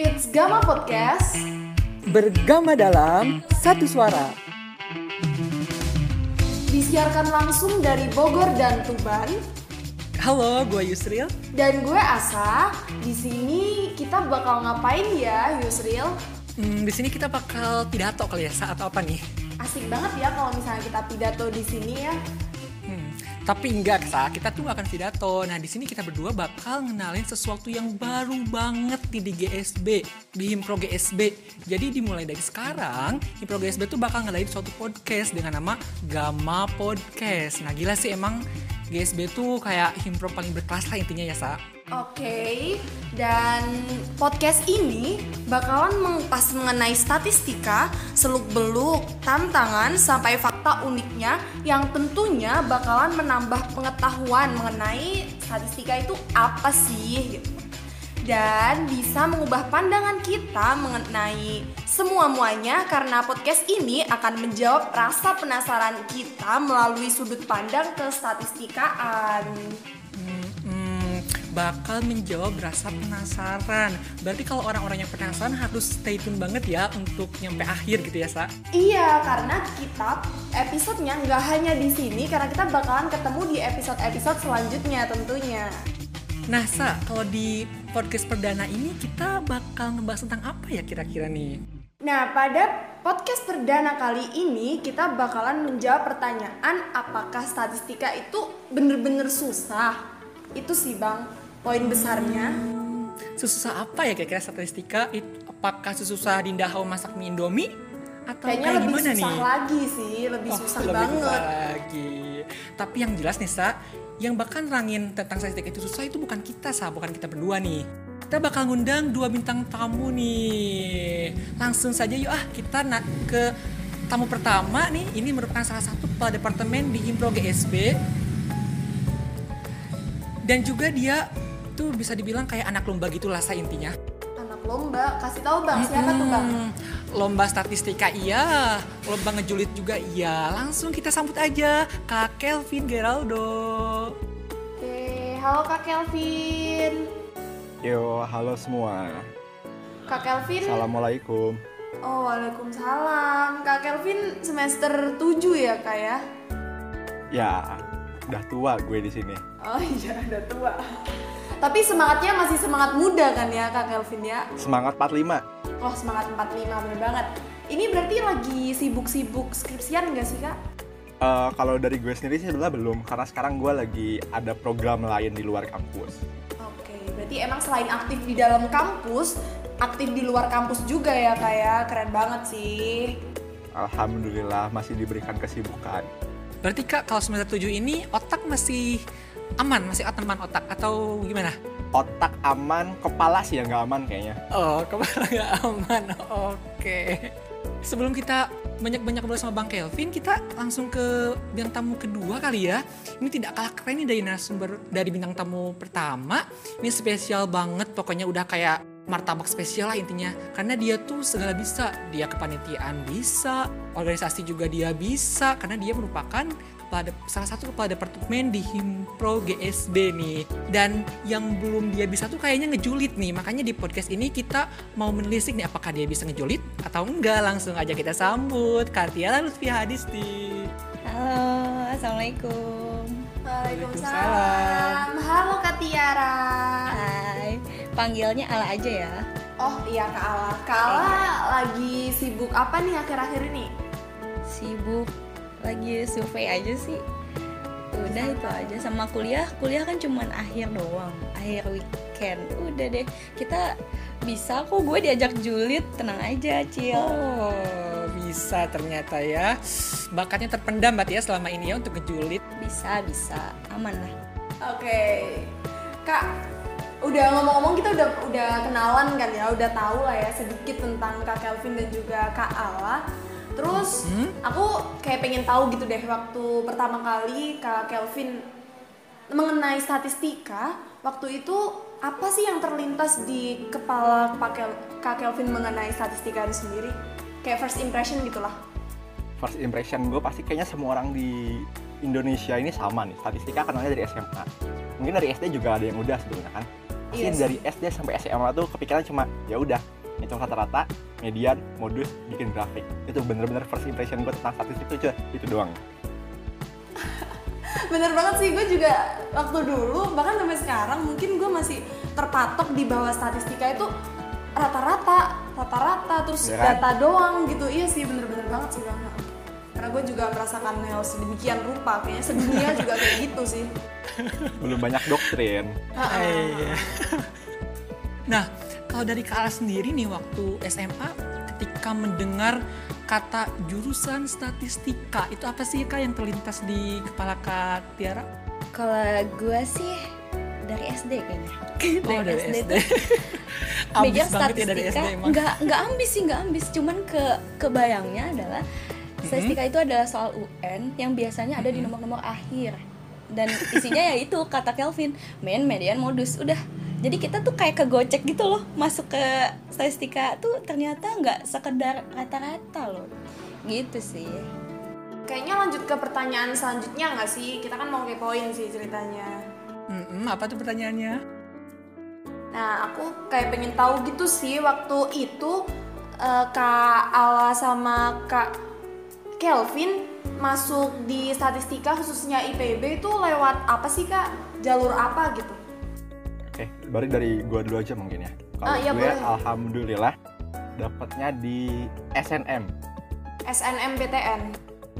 It's Gama Podcast. Bergama dalam satu suara. Disiarkan langsung dari Bogor dan Tuban. Halo, gue Yusril. Dan gue Asa. Di sini kita bakal ngapain ya, Yusril? Hmm, di sini kita bakal pidato kali ya saat apa nih? Asik banget ya kalau misalnya kita pidato di sini ya. Tapi enggak, Sa. Kita tuh akan pidato. Nah, di sini kita berdua bakal ngenalin sesuatu yang baru banget nih di GSB, di Himpro GSB. Jadi dimulai dari sekarang, Himpro GSB tuh bakal ngadain suatu podcast dengan nama Gama Podcast. Nah, gila sih emang GSB tuh kayak Himpro paling berkelas lah intinya ya, Sa. Oke, dan podcast ini bakalan mengupas mengenai statistika, seluk-beluk, tantangan, sampai fakta uniknya yang tentunya bakalan menambah pengetahuan mengenai statistika itu apa sih gitu. Dan bisa mengubah pandangan kita mengenai semua-muanya karena podcast ini akan menjawab rasa penasaran kita melalui sudut pandang kestatistikaan. Hmm, bakal menjawab rasa penasaran. Berarti kalau orang-orang yang penasaran harus stay tune banget ya untuk nyampe akhir gitu ya, Sa? Iya, karena kita episodenya nggak hanya di sini, karena kita bakalan ketemu di episode-episode selanjutnya tentunya. Nah, Sa, kalau di podcast perdana ini kita bakal ngebahas tentang apa ya kira-kira nih? Nah, pada podcast perdana kali ini kita bakalan menjawab pertanyaan apakah statistika itu bener-bener susah? Itu sih bang, poin besarnya. Sesusah apa ya kira-kira statistika? Apakah sesusah Dinda Hau masak mie Indomie? Atau Kayaknya kayak lebih susah nih? lagi sih, lebih Oh, susah lebih banget. susah lagi. Tapi yang jelas nih, Sa, yang bakal nerangin tentang statistika itu susah itu bukan kita, Sa, bukan kita berdua nih. Kita bakal ngundang dua bintang tamu nih. Langsung saja yuk ah kita na- ke tamu pertama nih. Ini merupakan salah satu kepala departemen di Himpro GSB. Dan juga dia tuh bisa dibilang kayak anak lomba gitu lah, Sa, intinya. Anak lomba, kasih tahu bang, siapa tuh bang? Lomba statistika iya, lomba ngejulit juga iya. Langsung kita sambut aja Kak Kelvin Geraldo. Oke, halo Kak Kelvin. Yo, halo semua. Kak Kelvin, Assalamualaikum. oh waalaikumsalam. Kak Kelvin semester 7 ya kak ya? Ya, udah tua gue di sini. Oh iya, udah tua. Tapi semangatnya masih semangat muda kan ya Kak Kelvin ya? Semangat 45. Oh semangat 45, bener banget. Ini berarti lagi sibuk-sibuk skripsian gak sih Kak? Eh, kalau dari gue sendiri sih sebenarnya belum, karena sekarang gue lagi ada program lain di luar kampus. Oke, berarti emang selain aktif di dalam kampus, aktif di luar kampus juga ya Kak ya? Keren banget sih. Alhamdulillah masih diberikan kesibukan. Berarti Kak kalau semester 7 ini otak masih aman, masih aman otak atau gimana? Otak aman, kepala sih yang nggak aman kayaknya. Oh, kepala nggak aman. Oke. Sebelum kita banyak-banyak ngobrol sama Bang Kelvin, kita langsung ke bintang tamu kedua kali ya. Ini tidak kalah keren nih dari narasumber dari bintang tamu pertama. Ini spesial banget, pokoknya udah kayak martabak spesial lah intinya. Karena dia tuh segala bisa. Dia kepanitiaan bisa, organisasi juga dia bisa. Karena dia merupakan kepala de- salah satu kepala departemen di Himpro GSB nih. Dan yang belum dia bisa tuh kayaknya ngejulit nih. Makanya di podcast ini kita mau menelisik nih apakah dia bisa ngejulit atau enggak. Langsung aja kita sambut Kartiala Lutfi Hadisti. Halo, assalamualaikum. Waalaikumsalam. Halo Kak Tiara. Hai, panggilnya Ala aja ya. Oh iya Kak Ala. Kak Ala lagi sibuk apa nih akhir-akhir ini? Sibuk lagi survei aja sih. Udah itu aja sama kuliah. Kuliah kan cuman akhir doang, akhir weekend. Udah deh, kita bisa kok gue diajak julid, tenang aja, Cil. Oh, bisa ternyata ya. Bakatnya terpendam berarti ya selama ini ya untuk ngejulit. Bisa, bisa, aman lah. Oke, Kak. Udah ngomong-ngomong kita udah udah kenalan kan ya, udah tahu lah ya sedikit tentang Kak Kelvin dan juga Kak Ala. Terus Hmm? aku kayak pengen tahu gitu deh waktu pertama kali Kak Kelvin mengenai statistika, waktu itu apa sih yang terlintas di kepala Kak Kelvin mengenai statistika itu sendiri? Kayak first impression gitulah. First impression gue pasti kayaknya semua orang di Indonesia ini sama nih. Statistika kenalnya dari SMA. Mungkin dari SD juga ada yang udah sebenarnya kan. Pasti Iya sih. dari SD sampai SMA tuh kepikiran cuma ya udah hitung rata-rata, median, modus, bikin grafik. Itu bener-bener first impression gue tentang statistik itu cuma itu doang. Bener banget sih, gue juga waktu dulu bahkan sampai sekarang mungkin gue masih terpatok di bawah statistika itu rata-rata, rata-rata terus kan? data doang gitu. Iya sih bener-bener banget sih bang. Karena gue juga merasakan hal sedemikian rupa, kayaknya sedunia juga kayak gitu sih. Belum banyak doktrin. Iya. Nah, kalau dari Kak Ala sendiri nih waktu SMA ketika mendengar kata jurusan statistika itu apa sih Kak yang terlintas di kepala Kak Tiara? Kalau gue sih dari SD kayaknya. Oh dari SD. Ambis megang banget ya dari SD statistika emang. nggak nggak ambis sih nggak ambis cuman ke kebayangnya adalah statistika itu adalah soal UN yang biasanya ada di nomor-nomor akhir dan isinya ya itu kata Kelvin main median modus udah jadi kita tuh kayak kegocek gitu loh masuk ke statistika tuh ternyata nggak sekedar rata-rata loh gitu sih Kayaknya lanjut ke pertanyaan selanjutnya nggak sih? Kita kan mau kepoin sih ceritanya. Mm-mm, apa tuh pertanyaannya? Nah, aku kayak pengen tahu gitu sih waktu itu eh, Kak Ala sama Kak Kelvin masuk di statistika khususnya IPB itu lewat apa sih Kak? Jalur apa gitu? Oke, baru dari gue dulu aja mungkin ya. Kalau Ah, iya, gue boleh. alhamdulillah dapatnya di SNM. SNMPTN.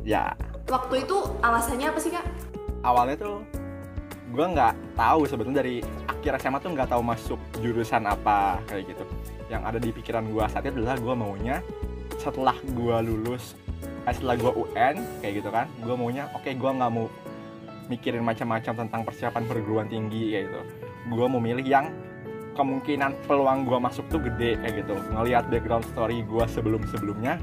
Ya, Waktu itu alasannya apa sih Kak? awalnya tuh gue nggak tahu sebetulnya dari akhir SMA tuh nggak tahu masuk jurusan apa kayak gitu yang ada di pikiran gue saat itu adalah gue maunya setelah gue lulus eh, setelah gue UN kayak gitu kan gue maunya oke gue nggak mau mikirin macam-macam tentang persiapan perguruan tinggi kayak gitu gue mau milih yang kemungkinan peluang gue masuk tuh gede kayak gitu ngelihat background story gue sebelum-sebelumnya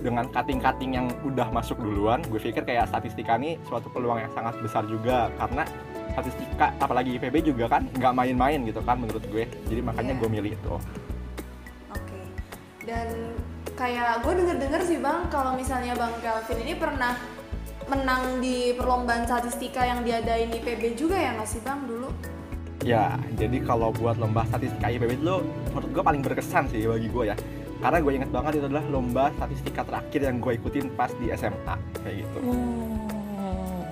dengan cutting-cutting yang udah masuk duluan, gue pikir kayak statistika ini suatu peluang yang sangat besar juga karena statistika apalagi IPB juga kan nggak main-main gitu kan menurut gue. Jadi makanya Iya. gue milih itu. Oke. Dan kayak gue denger-denger sih bang, kalau misalnya bang Kelvin ini pernah menang di perlombaan statistika yang diadain di PB juga ya nggak sih bang dulu? Ya, jadi kalau buat lomba statistika IPB itu menurut gue paling berkesan sih bagi gue ya. Karena gue inget banget itu adalah lomba statistika terakhir yang gue ikutin pas di SMA kayak gitu. Oh.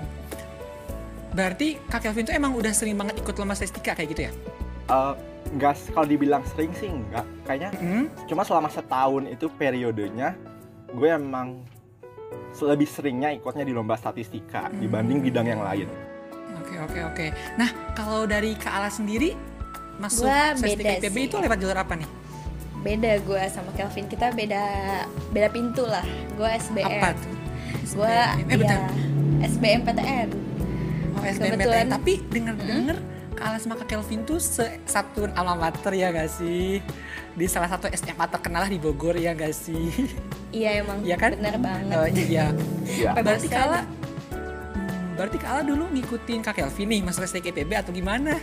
Berarti Kak Kelvin tuh emang udah sering banget ikut lomba statistika kayak gitu ya? Eh, Nggak kalau dibilang sering sih nggak. Kayaknya Hmm? cuma selama setahun itu periodenya gue emang lebih seringnya ikutnya di lomba statistika dibanding bidang yang lain. Oke oke oke. Nah kalau dari Kak Ala sendiri masuk Gua beda sih. itu lewat jalur apa nih? beda gue sama Kelvin kita beda beda pintu lah gue SBM Apa tuh? gue SBM. Eh ya, SBMPTN Oh SBMPTN. kebetulan- Tapi dengar-dengar Kak Ala sama Kak Kelvin tuh se- satu alma mater ya gak sih? Di salah satu SMA terkenal lah di Bogor ya gak sih? iya emang Iya kan? bener banget Oh iya. Ya. Berarti. Kak Ala Hmm, berarti Kak Ala dulu ngikutin Kak Kelvin nih masuk STK IPB atau gimana?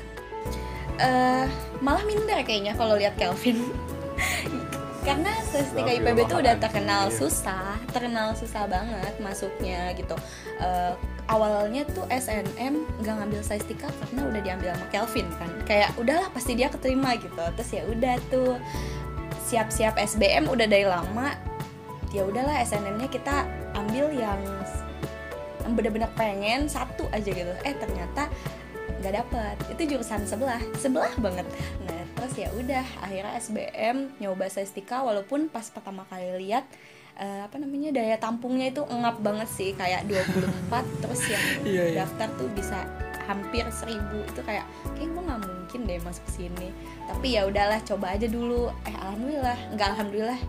Eh, malah minder kayaknya kalau lihat Kelvin karena statistika IPB itu udah terkenal Iya. susah terkenal susah banget masuknya gitu Eh, awalnya tuh SNM nggak ngambil statistika karena udah diambil sama Kelvin kan kayak udahlah pasti dia keterima gitu terus ya udah tuh siap-siap SBM udah dari lama ya udahlah SNM-nya kita ambil yang bener-bener pengen satu aja gitu. Eh ternyata nggak dapet. Itu jurusan sebelah. Sebelah banget. Nah terus ya udah akhirnya SBM nyoba statistika walaupun pas pertama kali lihat eh, apa namanya daya tampungnya itu ngap banget sih. Kayak 24 terus yang Iya, iya. daftar tuh bisa hampir seribu. Itu kayak kayak gue nggak mungkin deh masuk sini. Tapi ya udahlah coba aja dulu. Eh alhamdulillah. Nggak alhamdulillah.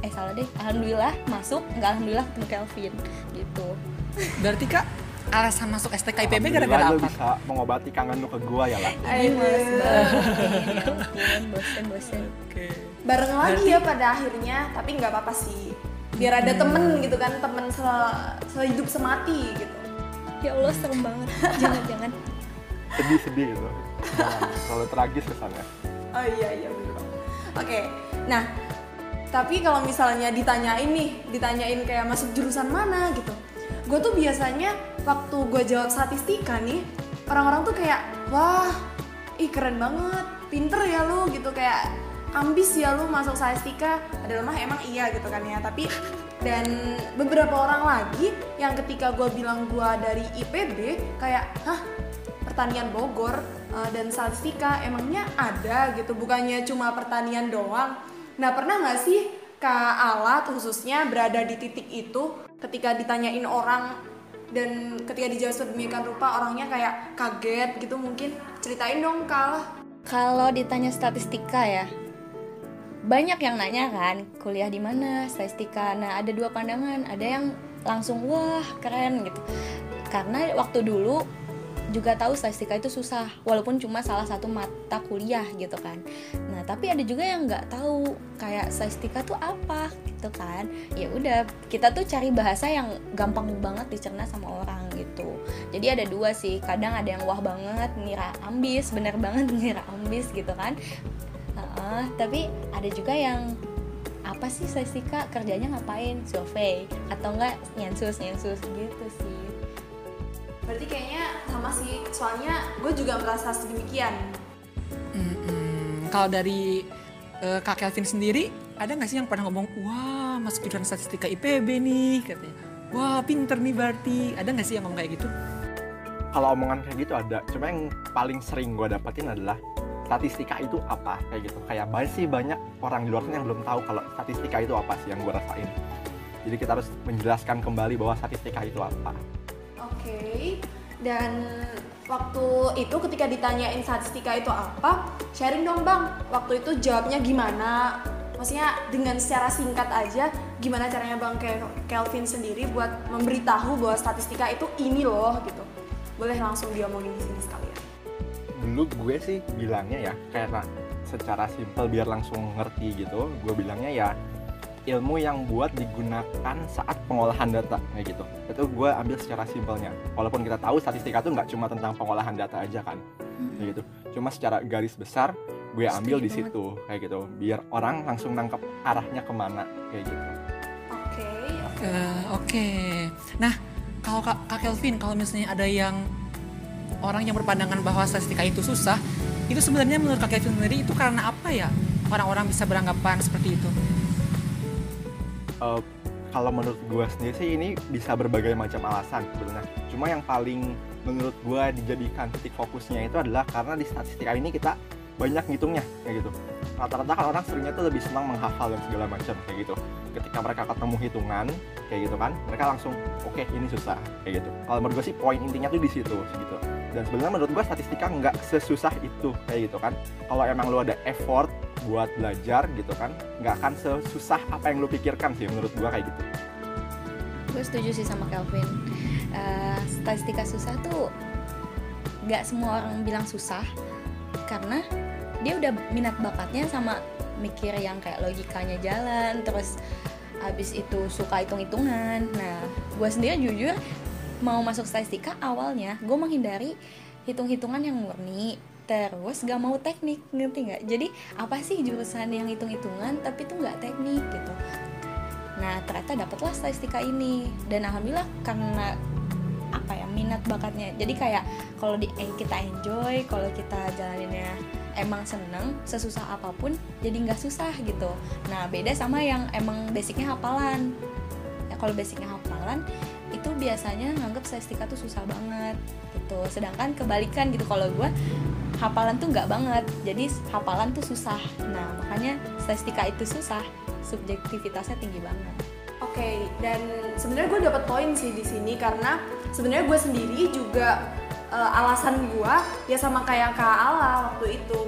Eh salah deh. Alhamdulillah masuk nggak alhamdulillah ketemu Kelvin. Gitu Berarti Kak alasan masuk STK IPB gara-gara apa? bisa mengobati kangen lu ke gua ya lah. Ya ampun bosen bosen Oke. Bareng lagi ya pada akhirnya, tapi nggak apa-apa sih. Biar ada temen gitu kan, temen se sehidup semati gitu. ya Allah serem banget jangan jangan Sedih-sedih gitu. Terlalu tragis kesannya. Oh iya iya banget. Oke, nah tapi kalau misalnya ditanyain nih, ditanyain kayak masuk jurusan mana gitu, gue tuh biasanya waktu gue jawab statistika nih, orang-orang tuh kayak wah, ih keren banget, pinter ya lu gitu. Kayak ambis ya lu masuk statistika. Padahal mah emang iya gitu kan ya. Tapi dan beberapa orang lagi yang ketika gue bilang gue dari IPB kayak hah pertanian Bogor uh, dan statistika emangnya ada? Gitu. Bukannya cuma pertanian doang. Nah pernah nggak sih Kak Alat khususnya berada di titik itu ketika ditanyain orang dan ketika dijawab sedemikian rupa orangnya kayak kaget gitu mungkin ceritain dong Kak Kalau ditanya statistika ya, banyak yang nanya kan kuliah di mana statistika. Nah ada dua pandangan, ada yang langsung wah keren gitu. Karena waktu dulu juga tahu statistika itu susah walaupun cuma salah satu mata kuliah gitu kan. Nah tapi ada juga yang nggak tahu kayak statistika tuh apa gitu kan. Ya udah kita tuh cari bahasa yang gampang banget dicerna sama orang gitu. Jadi ada dua sih kadang ada yang wah banget ngira ambis bener banget ngira ambis gitu kan. Uh, tapi ada juga yang apa sih statistika? Kerjanya ngapain? Survei. Atau enggak nyensus nyensus gitu sih berarti kayaknya sama sih. Soalnya gue juga merasa sedemikian. Hmm, kalau dari uh, Kak Kelvin sendiri, ada nggak sih yang pernah ngomong, wah masuk jurusan statistika IPB nih, katanya. Wah pinter nih berarti. Ada nggak sih yang ngomong kayak gitu? kalau omongan kayak gitu ada. Cuma yang paling sering gue dapetin adalah statistika itu apa? Kayak gitu. Kayak banyak sih banyak orang di luar sana yang belum tahu kalau statistika itu apa sih yang gue rasain. Jadi kita harus menjelaskan kembali bahwa statistika itu apa Oke, dan waktu itu ketika ditanyain statistika itu apa, sharing dong bang. Waktu itu jawabnya gimana? Maksudnya dengan secara singkat aja, gimana caranya bang Ke- Kelvin sendiri buat memberitahu bahwa statistika itu ini loh gitu. Boleh langsung diomongin di sini sekalian. dulu gue sih bilangnya ya karena secara simpel biar langsung ngerti gitu gue bilangnya ya ilmu yang buat digunakan saat pengolahan data kayak gitu. Itu gue ambil secara simpelnya. Walaupun kita tahu statistika itu nggak cuma tentang pengolahan data aja kan kayak gitu. Cuma secara garis besar gue ambil di situ kayak gitu. Biar orang langsung nangkep arahnya ke mana kayak gitu. Oke, Eh, Oke. Nah, kalau Kak, Kak Kelvin, kalau misalnya ada yang orang yang berpandangan bahwa statistika itu susah, itu sebenarnya menurut Kak Kelvin sendiri itu karena apa ya? Orang-orang bisa beranggapan seperti itu. Eh, kalau menurut gue sendiri sih ini bisa berbagai macam alasan sebenarnya. Cuma yang paling menurut gue dijadikan titik fokusnya itu adalah karena di statistika ini kita banyak ngitungnya kayak gitu. Rata-rata kan orang seringnya tuh lebih senang menghafal dan segala macam kayak gitu. Ketika mereka ketemu hitungan kayak gitu kan, mereka langsung oke ini susah kayak gitu. Kalau menurut gue sih poin intinya tuh di situ gitu. Dan sebenarnya menurut gue statistika nggak sesusah itu kayak gitu kan. Kalau emang lu ada effort buat belajar gitu kan nggak akan sesusah apa yang lu pikirkan sih menurut gua kayak gitu gue setuju sih sama Kelvin Eh, statistika susah tuh nggak semua orang bilang susah karena dia udah minat bakatnya sama mikir yang kayak logikanya jalan terus habis itu suka hitung-hitungan. Nah gue sendiri jujur mau masuk statistika awalnya gue menghindari hitung-hitungan yang murni terus gak mau teknik ngerti nggak? Jadi apa sih jurusan yang hitung-hitungan tapi tuh nggak teknik gitu. Nah ternyata dapatlah statistika ini. Dan alhamdulillah karena apa ya minat bakatnya. Jadi kayak kalau di eh, kita enjoy, kalau kita jalaninnya emang seneng, sesusah apa pun jadi nggak susah gitu. Nah beda sama yang emang basicnya hafalan. Ya kalau basicnya hafalan itu biasanya nganggap statistika tuh susah banget gitu. Sedangkan kebalikan gitu kalau gue hafalan tuh nggak banget. Jadi hafalan tuh susah. Nah makanya statistika itu susah subjektivitasnya tinggi banget. Oke, dan sebenarnya gue dapat poin sih di sini karena sebenarnya gue sendiri juga eh, alasan gue ya sama kayak Kak Ala waktu itu.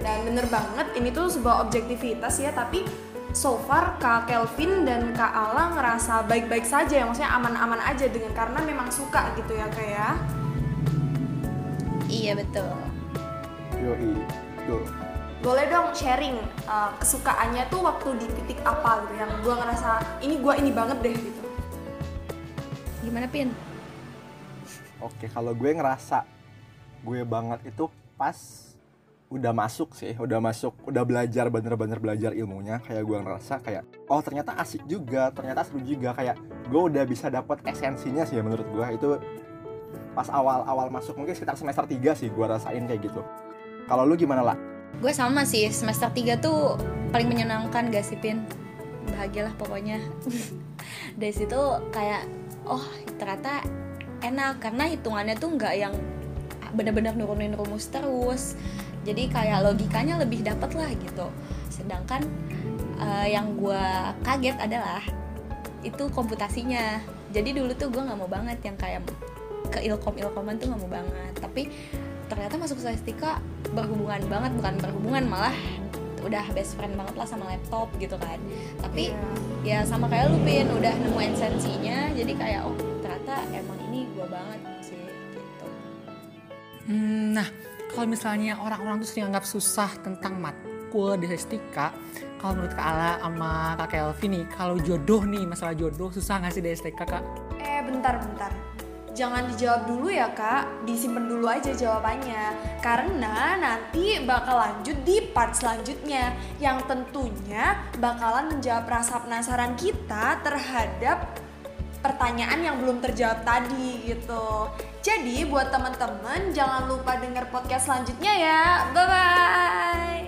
Dan bener banget ini tuh sebuah objektivitas ya, tapi so far Kak Kelvin dan Kak Ala ngerasa baik-baik saja ya, maksudnya aman-aman aja dengan karena memang suka gitu ya kayak. Iya betul. yoi tuh Boleh dong sharing eh, kesukaannya tuh waktu di titik apa gitu yang gue ngerasa ini gue ini banget deh gitu. Gimana Pin? Oke kalau gue ngerasa gue banget itu pas udah masuk sih udah masuk udah belajar bener-bener belajar ilmunya kayak gue ngerasa kayak oh ternyata asik juga ternyata seru juga kayak gue udah bisa dapat esensinya sih menurut gue. Itu pas awal-awal masuk mungkin sekitar semester 3 sih gue rasain kayak gitu. Kalau lu gimana lah gue sama sih semester 3 tuh paling menyenangkan gak sih Pin? Bahagialah pokoknya. Dari situ kayak oh ternyata enak karena hitungannya tuh nggak yang benar-benar nurunin rumus terus. Jadi kayak logikanya lebih dapat lah gitu. Sedangkan uh, yang gue kaget adalah itu komputasinya. Jadi dulu tuh gue nggak mau banget yang kayak ke ilkom ilkoman tuh nggak mau banget. Tapi ternyata masuk statistika berhubungan banget bukan berhubungan malah udah best friend banget lah sama laptop gitu kan. Tapi ya sama kayak lu pin udah nemu esensinya jadi kayak oh ternyata emang gue banget sih gitu. Hmm, nah, kalau misalnya orang-orang tuh sering anggap susah tentang matkul di STK, kalau menurut Kak Ala sama Kak Kelvin nih, kalau jodoh nih, masalah jodoh susah nggak sih di STK Kak? Eh bentar bentar. Jangan dijawab dulu ya kak, disimpan dulu aja jawabannya. Karena nanti bakal lanjut di part selanjutnya. Yang tentunya bakalan menjawab rasa penasaran kita terhadap pertanyaan yang belum terjawab tadi gitu. Jadi buat teman-teman jangan lupa denger podcast selanjutnya ya. Bye-bye